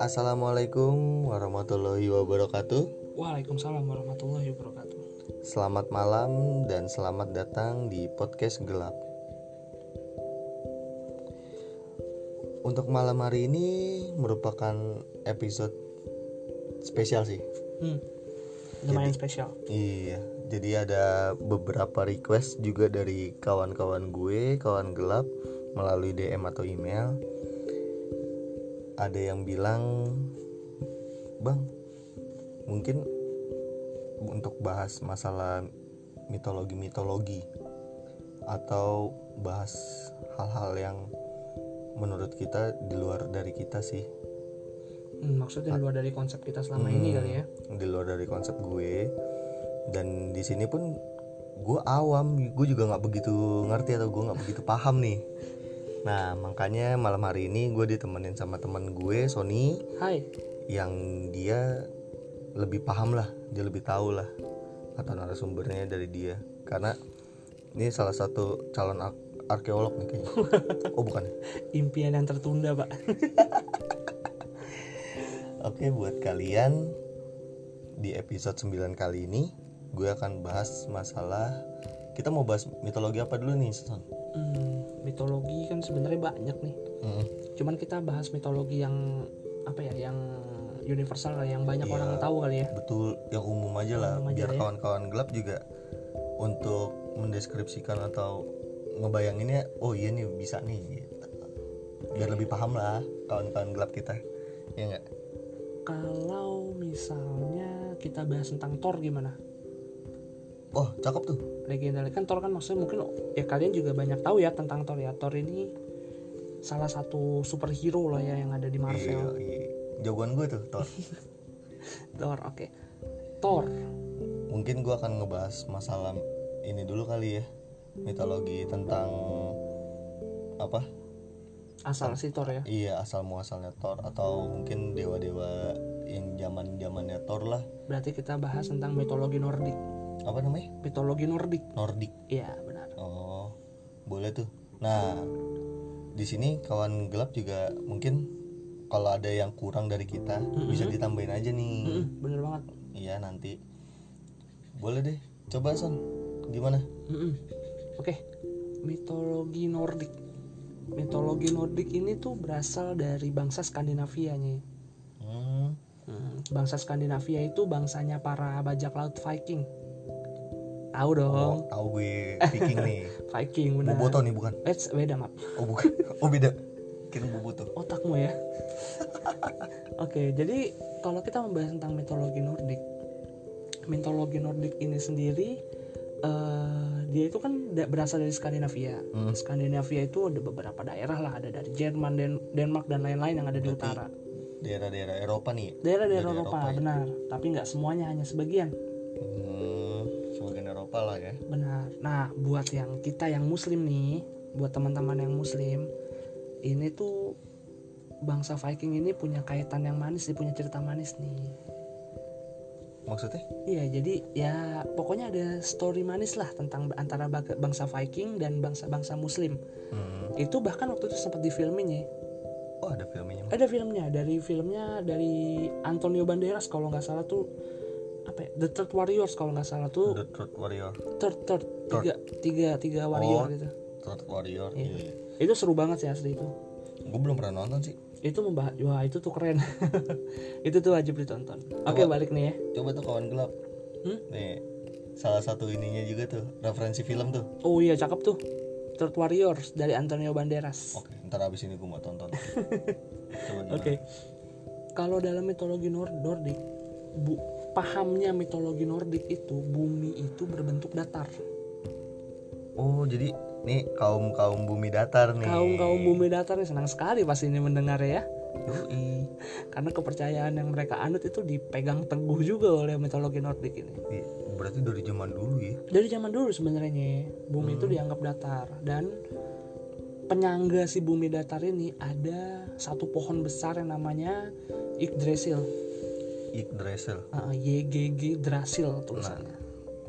Assalamualaikum warahmatullahi wabarakatuh. Waalaikumsalam warahmatullahi wabarakatuh. Selamat malam dan selamat datang di podcast gelap. Untuk malam hari ini merupakan episode spesial sih. Hmm. Lumayan spesial. Iya, jadi ada beberapa request juga dari kawan-kawan gue, kawan gelap melalui DM atau email. Ada yang bilang, "Bang, mungkin untuk bahas masalah mitologi-mitologi atau bahas hal-hal yang menurut kita di luar dari kita sih." Hmm, maksudnya di luar dari konsep kita selama ini Hmm, kali ya. di luar dari konsep gue dan di sini pun gue awam gue juga nggak begitu ngerti atau gue nggak begitu paham nih nah makanya malam hari ini gue ditemenin sama teman gue Sony Hai. yang dia lebih paham lah dia lebih tahu lah atau narasumbernya dari dia karena ini salah satu calon ar- arkeolog nih kayaknya oh bukan ya? Impian yang tertunda, Pak. Oke buat kalian di episode 9 kali ini gue akan bahas masalah kita mau bahas mitologi apa dulu nih Son? Hmm, mitologi kan sebenarnya banyak nih. Hmm, Cuman kita bahas mitologi yang apa ya, yang universal lah, yang banyak Iya. orang tahu kali ya. betul yang umum aja lah Umum aja biar ya. kawan-kawan gelap juga untuk mendeskripsikan atau ngebayanginnya oh iya nih bisa nih gitu. biar lebih paham lah kawan-kawan gelap kita ya enggak Kalau misalnya kita bahas tentang Thor gimana? Oh cakep tuh Legenda kan Thor kan maksudnya mungkin ya kalian juga banyak tahu ya tentang Thor ya. Thor ini salah satu superhero lah ya yang ada di Marvel. Iya, iya. jagoan gue tuh Thor Thor, oke. Thor. mungkin gue akan ngebahas masalah ini dulu kali ya mitologi tentang apa Asal si Thor ya. iya asal muasalnya Thor atau mungkin dewa-dewa yang zaman zamannya Thor lah Berarti kita bahas tentang mitologi Nordik. Apa namanya Mitologi Nordik. Nordik Iya, benar. oh boleh tuh nah di sini kawan gelap juga mungkin kalau ada yang kurang dari kita bisa ditambahin aja nih Mm-mm, bener banget. iya nanti boleh deh coba son gimana Mm-mm. Oke. Mitologi Nordik. Mitologi Nordik ini tuh berasal dari bangsa Skandinavia nih. hmm, Hmm, bangsa Skandinavia itu bangsanya para bajak laut Viking. Tahu dong, oh, tahu gue Viking nih Viking benar. Boboto nih bukan Eh, beda maaf. oh bukan oh beda kira Boboto Otakmu ya. Oke, jadi kalau kita membahas tentang mitologi Nordik, mitologi Nordik ini sendiri eh, dia itu kan berasal dari Skandinavia. Hmm. Skandinavia itu ada beberapa daerah lah, ada dari Jerman, Den- Denmark dan lain-lain yang ada di utara. daerah-daerah Eropa nih Daerah-daerah Eropa, Eropa ya? benar. Tapi nggak semuanya, hanya sebagian. hmm, lah ya Benar. Nah, buat yang kita yang Muslim nih, buat teman-teman yang Muslim, ini tuh bangsa Viking ini punya kaitan yang manis, dia punya cerita manis nih. maksudnya Iya, jadi ya pokoknya ada story manis lah tentang antara bangsa Viking dan bangsa-bangsa Muslim. hmm. Itu bahkan waktu itu sempat difilmin ya. oh ada filmnya Ada filmnya, dari filmnya dari Antonio Banderas kalau nggak salah tuh apa ya? The Third Warriors kalau nggak salah tuh The Third Warrior third third tiga tiga tiga warrior Oh. gitu. Third Warrior iya. iya. Itu seru banget sih asli itu. gue belum pernah nonton sih Itu membahas, wah itu tuh keren. itu tuh wajib ditonton. Oke balik nih ya. coba tuh kawan gelap Hmm? nih salah satu ininya juga tuh referensi film tuh Oh iya cakep tuh. Third Warriors dari Antonio Banderas. oke ntar abis ini gue mau tonton Oke. Kalau dalam mitologi Nor- Nordik, bu, pahamnya mitologi Nordik itu bumi itu berbentuk datar. oh jadi nih kaum kaum bumi datar nih Kaum kaum bumi datar nih senang sekali pasti ini mendengar ya. Yoi. Karena kepercayaan yang mereka anut itu dipegang teguh juga oleh mitologi Nordik ini. Berarti dari zaman dulu ya Dari zaman dulu sebenarnya bumi itu dianggap datar dan penyangga si bumi datar ini ada satu pohon besar yang namanya Yggdrasil. Yggdrasil Uh, YGG Drasil tulisannya.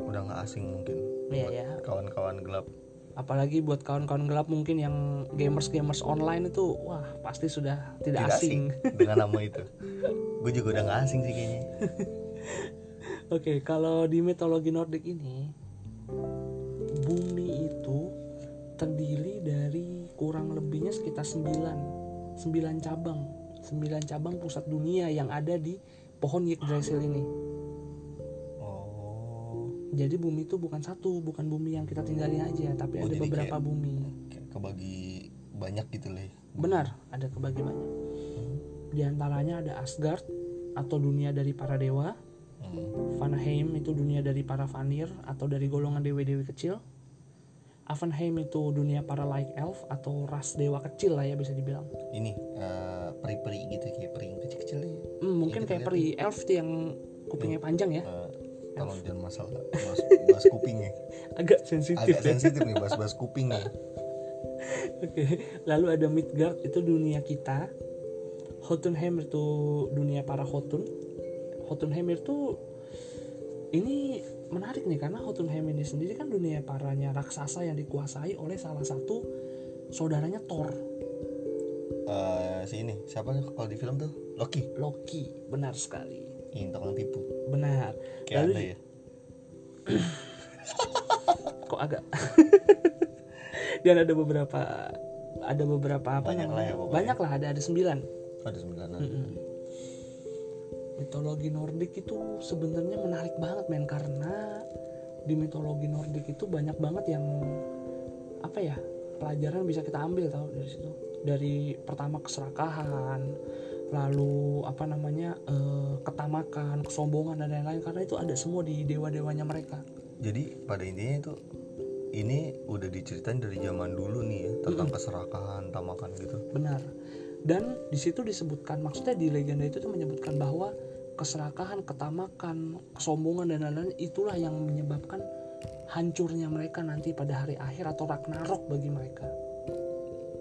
udah nggak asing mungkin Iya ya. kawan-kawan gelap apalagi buat kawan-kawan gelap mungkin yang gamers-gamers online itu wah pasti sudah tidak, Tidak asing. dengan nama itu. Gue juga udah gak asing sih kayaknya. Oke, kalau di mitologi Nordik ini bumi itu terdiri dari kurang lebihnya sekitar 9 9 cabang. 9 cabang pusat dunia yang ada di pohon Yggdrasil ini. Oh, Jadi bumi itu bukan satu, bukan bumi yang kita tinggalin aja, tapi Oh, ada beberapa kayak- bumi. kayak kebagi banyak gitu lah. ya. Benar, ada kebagi banyak. Di antaranya ada Asgard atau dunia dari para dewa, Hmm. Vanaheim itu dunia dari para Vanir atau dari golongan dewi-dewi kecil. Avanheim itu dunia para light elf atau ras dewa kecil lah ya bisa dibilang. Ini eh, peri-peri gitu kayak peri yang kecil-kecil ya. Hmm, mungkin kayak peri elf tuh yang kupingnya panjang ya, Eh, tolong jangan masalah bahas, bahas kuping ya. agak sensitif. Agak sensitif nih bahas-bahas kuping nih. Oke, lalu ada Midgard itu dunia kita. Jotunheim itu dunia para Jotun. Jotunheim itu ini menarik nih karena Jotunheim ini sendiri kan dunia paranya raksasa yang dikuasai oleh salah satu saudaranya Thor, Eh, si ini siapa nih kalau di film tuh Loki Loki. Benar sekali. ini tukang tipu Benar. kayak Lalu anda ya kok agak dan ada beberapa ada beberapa apa Banyak lah ya namanya? pokoknya. banyak lah ada ada sembilan ada sembilanan Mm-mm. Mitologi Nordik itu sebenarnya menarik banget men. Karena di mitologi Nordik itu banyak banget yang apa ya pelajaran bisa kita ambil tahu dari situ. Dari pertama keserakahan lalu apa namanya eh, ketamakan kesombongan dan lain-lain. Karena itu ada semua di dewa-dewanya mereka. Jadi pada intinya itu ini udah diceritain dari zaman dulu nih ya tentang keserakahan tamakan gitu. Benar. Dan di situ disebutkan maksudnya di legenda itu tuh menyebutkan bahwa keserakahan ketamakan kesombongan dan lain-lain itulah yang menyebabkan hancurnya mereka nanti pada hari akhir atau Ragnarok bagi mereka.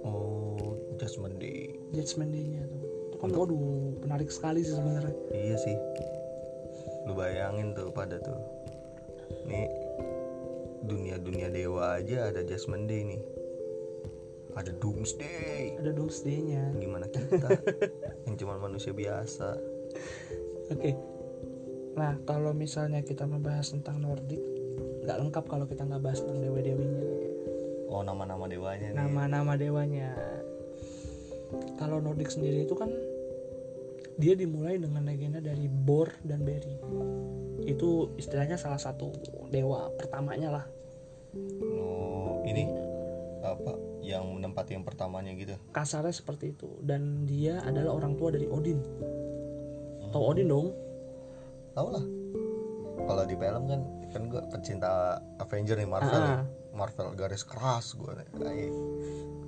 Oh Judgment Day. Judgment Day-nya tuh. Itu kan waduh menarik sekali sih sebenarnya. Iya sih. Lu bayangin tuh pada tuh. Nih dunia-dunia dewa aja ada Judgment Day nih. Ada Doomsday. Ada Doomsday-nya. Gimana kita? Yang cuma manusia biasa oke. Nah kalau misalnya kita membahas tentang Nordik nggak lengkap kalau kita nggak bahas tentang dewa-dewinya. Oh nama-nama dewanya nama-nama dewanya. Kalau Nordik sendiri itu kan dia dimulai dengan legenda dari Bor dan Beri. Itu istilahnya salah satu dewa pertamanya lah. Oh ini apa yang menempati yang pertamanya gitu? Kasarnya seperti itu. Dan dia adalah orang tua dari Odin tahu Odin dong. Tau lah. Kalau di film kan kan gue pecinta Avenger nih Marvel. Ah. ya. Marvel garis keras gue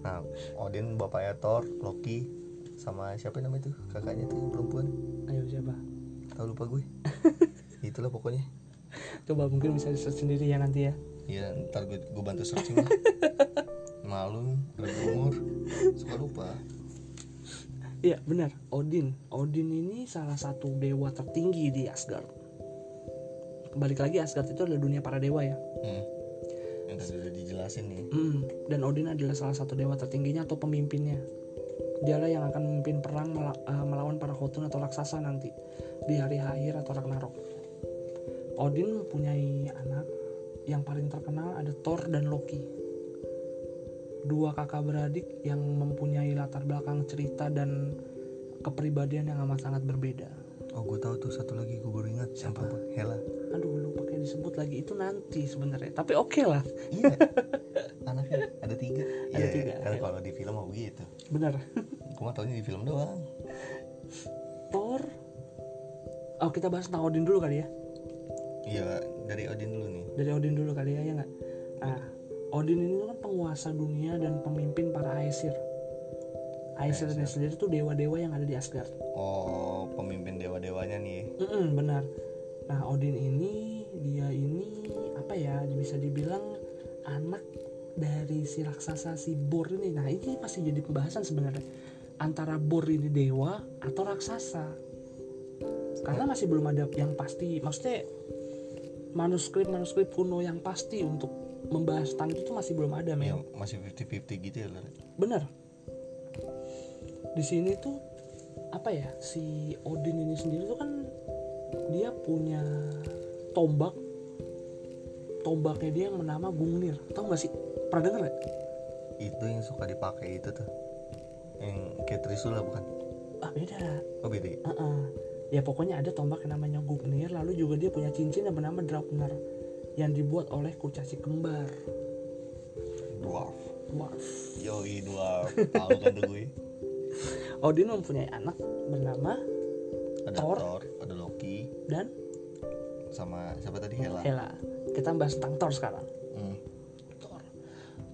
nah Odin bapaknya Thor Loki sama siapa namanya tuh? Kakaknya tuh yang perempuan. Ayo siapa? Tahu lupa gue. Itulah pokoknya. Coba mungkin bisa search sendiri ya nanti ya. Iya ntar gue, gue bantu searching lah. Malu udah umur Suka lupa Iya benar Odin Odin ini salah satu dewa tertinggi di Asgard balik lagi Asgard itu adalah dunia para dewa ya hmm. Yang tadi udah dijelasin nih Mm, dan Odin adalah salah satu dewa tertingginya atau pemimpinnya. Dialah yang akan memimpin perang eh, melawan para Khotun atau raksasa nanti di hari akhir atau Ragnarok. Odin mempunyai anak yang paling terkenal ada Thor dan Loki. Dua kakak beradik yang mempunyai latar belakang cerita dan kepribadian yang amat sangat berbeda. Oh gue tahu tuh satu lagi gue baru ingat Siapa? Hela Aduh, lu pakai disebut lagi itu nanti sebenarnya. Tapi oke lah, Iya Anaknya ada tiga Ada Iya, tiga, Kan Hela. kalau di film mah begitu benar. Gue mah taunya di film doang Thor. Oh kita bahas tentang Odin dulu kali ya. Iya dari Odin dulu nih Dari Odin dulu kali ya ya nggak. Nah, Odin ini kan penguasa dunia dan pemimpin para Aesir. Aesir ini sendiri tuh dewa-dewa yang ada di Asgard. Oh pemimpin dewa-dewanya nih Mm-mm, benar. Nah Odin ini dia ini apa ya bisa dibilang anak dari si raksasa si Bor ini. Nah ini pasti jadi pembahasan sebenarnya antara Bor ini dewa atau raksasa. Karena masih belum ada yang pasti. Maksudnya manuskrip manuskrip kuno yang pasti untuk membahas tentang itu tuh masih belum ada ya masih 50-50 gitu ya Lar. bener di sini tuh apa ya si Odin ini sendiri tuh kan dia punya tombak tombaknya dia yang bernama Gungnir tau gak sih pernah denger gak? itu yang suka dipakai itu tuh yang kayak Trisula bukan ah beda oh beda ya? Heeh. ya pokoknya ada tombak yang namanya Gungnir lalu juga dia punya cincin yang bernama Draupner yang dibuat oleh kurcaci kembar. Dwarf. Dwarf. Yoi dwarf. Tahu kan tuh gue? Odin mempunyai anak bernama ada Thor. Thor, ada Loki. dan sama siapa tadi? Hela. Hela. Kita bahas tentang Thor sekarang. Hmm. Thor.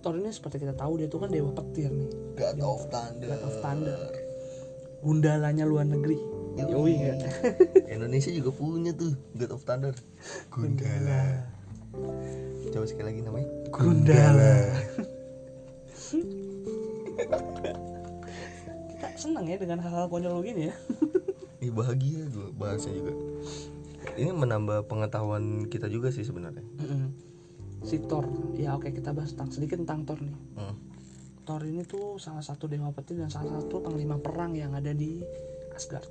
Thor ini seperti kita tahu dia itu kan dewa petir nih. God of Thunder. God of Thunder. gundalanya luar negeri. Yoi. Yoi? Indonesia juga punya tuh God of Thunder. Gundala coba sekali lagi namanya Gundala. kita senang ya dengan hal-hal konyol gini ya. Ih bahagia gue bahasnya juga. Ini menambah pengetahuan kita juga sih sebenarnya. Mm-mm. si Thor. Ya oke kita bahas tentang sedikit tentang Thor nih. Hmm. Thor ini tuh salah satu dewa petir dan salah satu panglima perang yang ada di Asgard.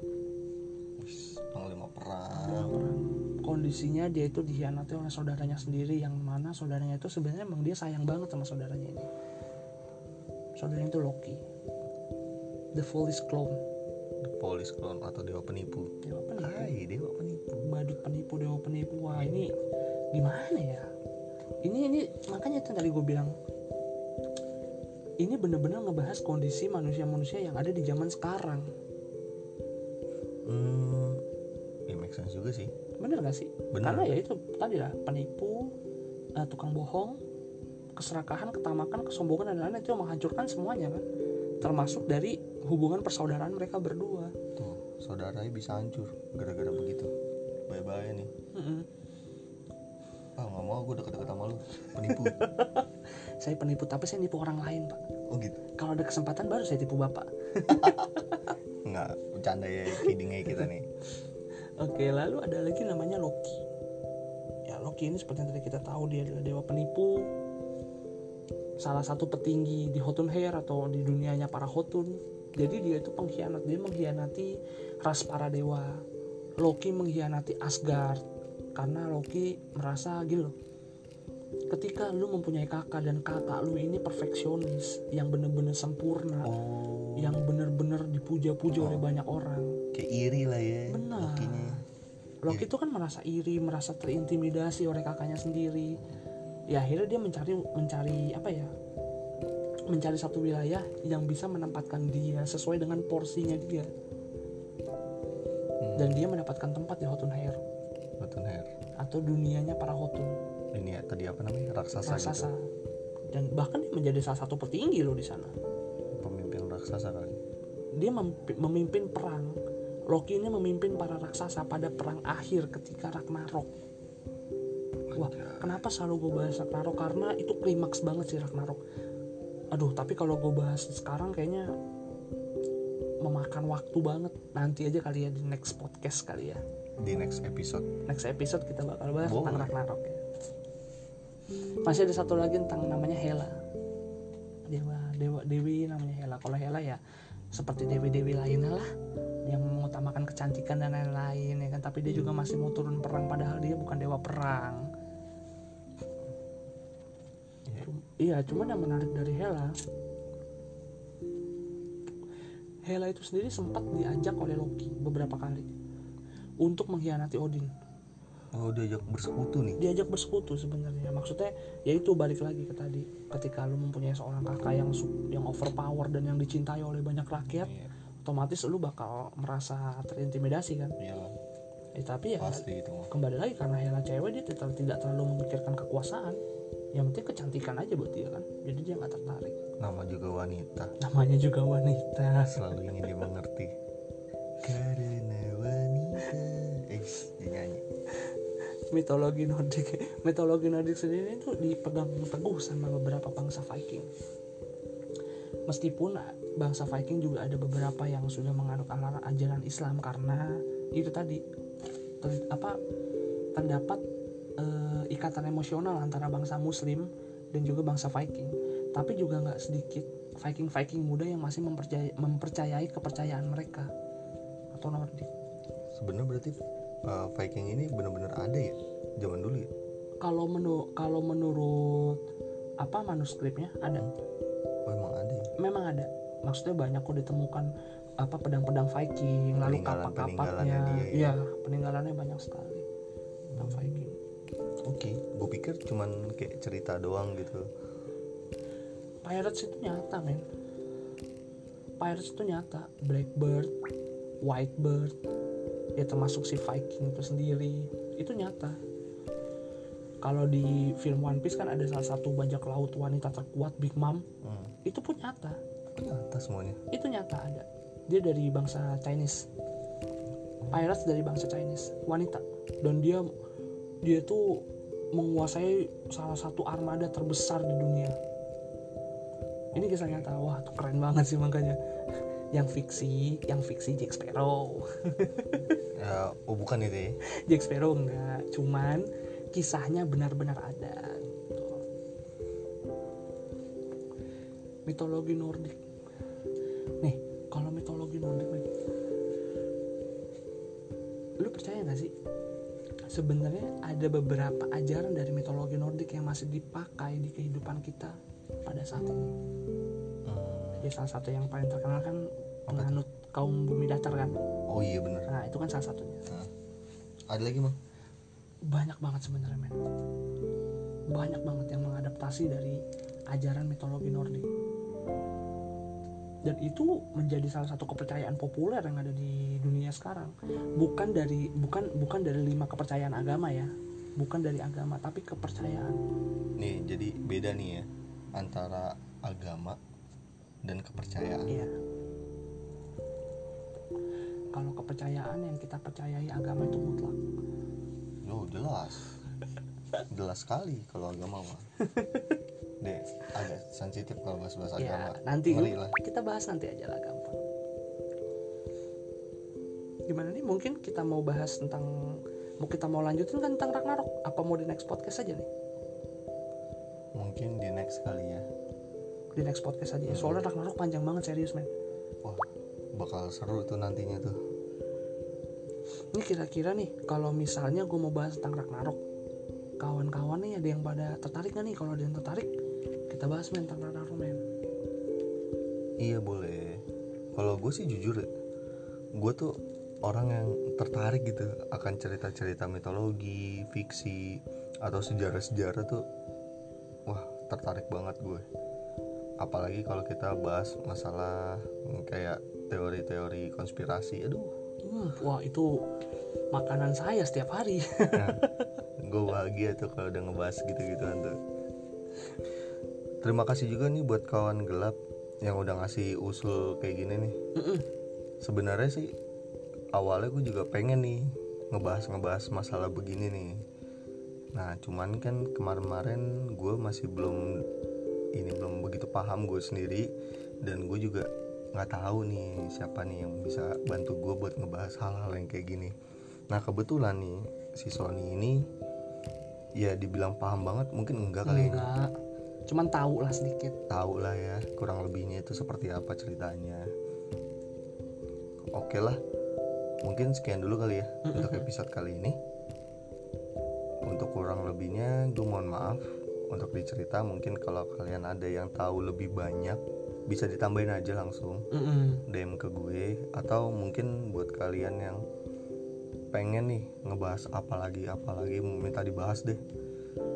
Panglima perang. Panglima perang kondisinya dia itu dikhianati oleh saudaranya sendiri yang mana saudaranya itu sebenarnya emang dia sayang banget sama saudaranya ini. Saudaranya itu Loki. The Foolish Clone. The Police Clone atau Dewa Penipu. Dewa penipu. Hai Dewa Penipu. Badut penipu dewa penipu. Wah ini gimana ya? Ini ini makanya itu tadi gue bilang. Ini bener-bener ngebahas kondisi manusia-manusia yang ada di zaman sekarang. Hmm, sense juga sih. Bener gak sih? Bener. karena ya itu tadi lah penipu eh, tukang bohong keserakahan ketamakan kesombongan dan lain-lain itu yang menghancurkan semuanya kan? Termasuk dari hubungan persaudaraan mereka berdua. Tuh saudaranya bisa hancur gara-gara begitu. Bye bye nih. Mm-mm. ah nggak mau gue deket-deket sama lu penipu. Saya penipu tapi saya nipu orang lain pak. Oh gitu? Kalau ada kesempatan baru saya tipu bapak. Nggak bercanda ya kiddingnya kita nih Oke, lalu ada lagi namanya Loki. Ya, Loki ini seperti yang tadi kita tahu dia adalah dewa penipu. Salah satu petinggi di Jotunheim atau di dunianya para Jotun. Jadi dia itu pengkhianat, dia mengkhianati ras para dewa. Loki mengkhianati Asgard karena Loki merasa gini loh. Ketika lu mempunyai kakak dan kakak lu ini perfeksionis yang bener-bener sempurna, oh yang bener-bener dipuja-puja oleh banyak orang. kayak iri lah ya Benar. Lokinya Loki itu kan merasa iri, merasa terintimidasi oleh kakaknya sendiri. Ya akhirnya dia mencari mencari apa ya? Mencari satu wilayah yang bisa menempatkan dia sesuai dengan porsinya dia. Hmm. Dan dia mendapatkan tempat di Jotunheim Jotunheim atau dunianya para Jotun, ini ya tadi apa namanya raksasa, raksasa. gitu Dan bahkan dia menjadi salah satu petinggi loh di sana. pemimpin raksasa kali Dia memimpin perang. Loki ini memimpin para raksasa pada perang akhir ketika Ragnarok. Wah, kenapa selalu gue bahas Ragnarok? Karena itu klimaks banget sih Ragnarok. Aduh, tapi kalau gue bahas sekarang kayaknya memakan waktu banget. Nanti aja kali ya di next podcast kali ya. di next episode Next episode kita bakal bahas Boleh. tentang Ragnarok ya. Masih ada satu lagi tentang namanya Hela. Dewa, dewa, dewi namanya Hela. Kalau Hela ya seperti dewi-dewi lainnya lah yang mengutamakan kecantikan dan lain-lain ya kan? Tapi dia juga masih mau turun perang padahal dia bukan dewa perang. Iya. Cum- iya cuman yang menarik dari Hela Hela itu sendiri sempat diajak oleh Loki beberapa kali untuk mengkhianati Odin. Oh diajak bersekutu nih? Diajak bersekutu sebenarnya. Maksudnya ya itu balik lagi ke tadi. Ketika lu mempunyai seorang kakak yang yang overpower dan yang dicintai oleh banyak rakyat Iya. Otomatis lu bakal merasa terintimidasi kan? Iyalah Eh, tapi ya pasti itu kembali lagi karena Hela cewek dia tidak, tidak terlalu memikirkan kekuasaan. Yang penting kecantikan aja buat dia kan? Jadi dia nggak tertarik. Nama juga wanita. Namanya juga wanita. Selalu ingin dimengerti. Karena wanita. Eh dia nyanyi. Mitologi Nordik mitologi Nordik sendiri itu dipegang teguh sama beberapa bangsa Viking meskipun bangsa Viking juga ada beberapa yang sudah menganut ajaran Islam karena itu tadi ter- apa terdapat eh, ikatan emosional antara bangsa Muslim dan juga bangsa Viking. Tapi juga nggak sedikit Viking Viking muda yang masih mempercayai, mempercayai kepercayaan mereka. Atau Nordik? Sebenarnya berarti uh, Viking ini benar-benar ada ya zaman dulu ya? Kalau menu kalau menurut apa manuskripnya ada? Oh, emang ada ya? Memang ada. Maksudnya banyak kok ditemukan apa pedang-pedang Viking lalu kapak-kapaknya. ya. iya peninggalannya banyak sekali. Tentang Viking. Oke gue pikir cuman kayak cerita doang gitu. Pirates itu nyata men. Pirates itu nyata. Blackbird Whitebird ya termasuk si Viking itu sendiri. Itu nyata kalau di film One Piece kan ada salah satu bajak laut wanita terkuat Big Mom. Hmm. itu pun nyata. Ternyata semuanya. Itu nyata ada. Dia dari bangsa Chinese. Pirates dari bangsa Chinese. Wanita. Dan dia dia tuh menguasai salah satu armada terbesar di dunia. Ini kisah nyata. Wah tuh keren banget sih makanya. Yang fiksi yang fiksi Jack Sparrow. Ya oh bukan itu ya? Jack Sparrow enggak. Cuman kisahnya benar-benar ada gitu. mitologi Nordik. Nih kalau mitologi Nordik nih. Lu percaya nggak sih? Sebenarnya ada beberapa ajaran dari mitologi Nordik yang masih dipakai di kehidupan kita pada saat ini. Hmm. ya salah satu yang paling terkenal kan penganut kaum bumi datar kan? Oh iya bener. Nah itu kan salah satunya. Nah. ada lagi bang banyak banget sebenarnya men. Banyak banget yang mengadaptasi dari ajaran mitologi Nordik. Dan itu menjadi salah satu kepercayaan populer yang ada di dunia sekarang. Bukan dari bukan bukan dari lima kepercayaan agama ya. Bukan dari agama tapi kepercayaan. Nih jadi beda nih ya antara agama dan kepercayaan. Iya. Kalau kepercayaan yang kita percayai agama itu mutlak Oh jelas. Jelas sekali kalau agama mah. Deh agak sensitif kalau bahas-bahas agama ya nanti Ngeri lah. kita bahas nanti aja lah gampang gimana nih? Mungkin kita mau bahas tentang mau kita mau lanjutin kan tentang Ragnarok? Apa mau di next podcast aja nih? Mungkin di next kali ya. Di next podcast aja ya. soalnya Ragnarok panjang banget serius men. Wah bakal seru tuh nantinya tuh ini kira-kira nih kalau misalnya gue mau bahas tentang Ragnarok kawan-kawan nih ada yang pada tertarik gak nih? Kalau ada yang tertarik kita bahas men tentang Ragnarok men. Iya boleh. Kalau gue sih jujur ya Gue tuh orang yang tertarik gitu Akan cerita-cerita mitologi, fiksi Atau sejarah-sejarah tuh Wah tertarik banget gue Apalagi kalau kita bahas masalah Kayak teori-teori konspirasi Aduh Hmm, wah itu makanan saya setiap hari. Nah, Gue bahagia tuh kalau udah ngebahas gitu-gituan tuh. Terima kasih juga nih buat kawan gelap Yang udah ngasih usul kayak gini nih. Mm-mm. sebenarnya sih awalnya gue juga pengen nih ngebahas ngebahas masalah begini nih. Nah cuman kan kemarin-kemarin gue masih belum ini belum begitu paham gue sendiri. Dan gue juga nggak tahu nih siapa nih yang bisa bantu gue buat ngebahas hal-hal yang kayak gini. Nah kebetulan nih si Sony ini ya dibilang paham banget mungkin enggak kali ya. Enggak. Cuman tahu lah sedikit. Tahu lah ya kurang lebihnya itu seperti apa ceritanya. Oke lah mungkin sekian dulu kali ya untuk episode kali ini. Untuk kurang lebihnya gue mohon maaf. Untuk dicerita mungkin kalau kalian ada yang tahu lebih banyak bisa ditambahin aja langsung. Mm-mm. DM ke gue atau mungkin buat kalian yang pengen nih ngebahas apa lagi apa lagi minta dibahas deh.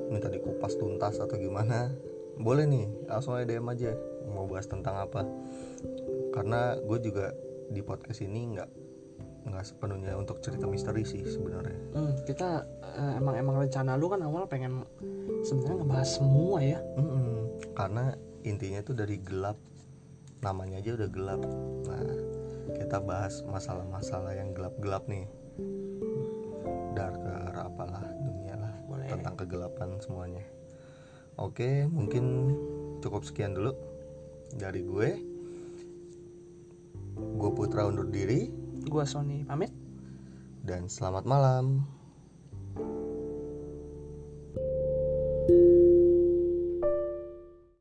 Minta dikupas tuntas atau gimana. Boleh nih langsung aja DM aja mau bahas tentang apa. Karena gue juga di podcast ini nggak nggak sepenuhnya untuk cerita misteri sih sebenarnya. Hmm, kita eh, emang emang rencana lu kan awal pengen sebenarnya ngebahas semua ya. Mm-mm. karena intinya tuh dari gelap namanya aja udah gelap. Nah kita bahas masalah-masalah yang gelap-gelap nih. Darker apalah dunia lah Boleh. tentang kegelapan semuanya. Oke mungkin cukup sekian dulu dari gue. Gue Putra undur diri. Gua Sony pamit. Dan selamat malam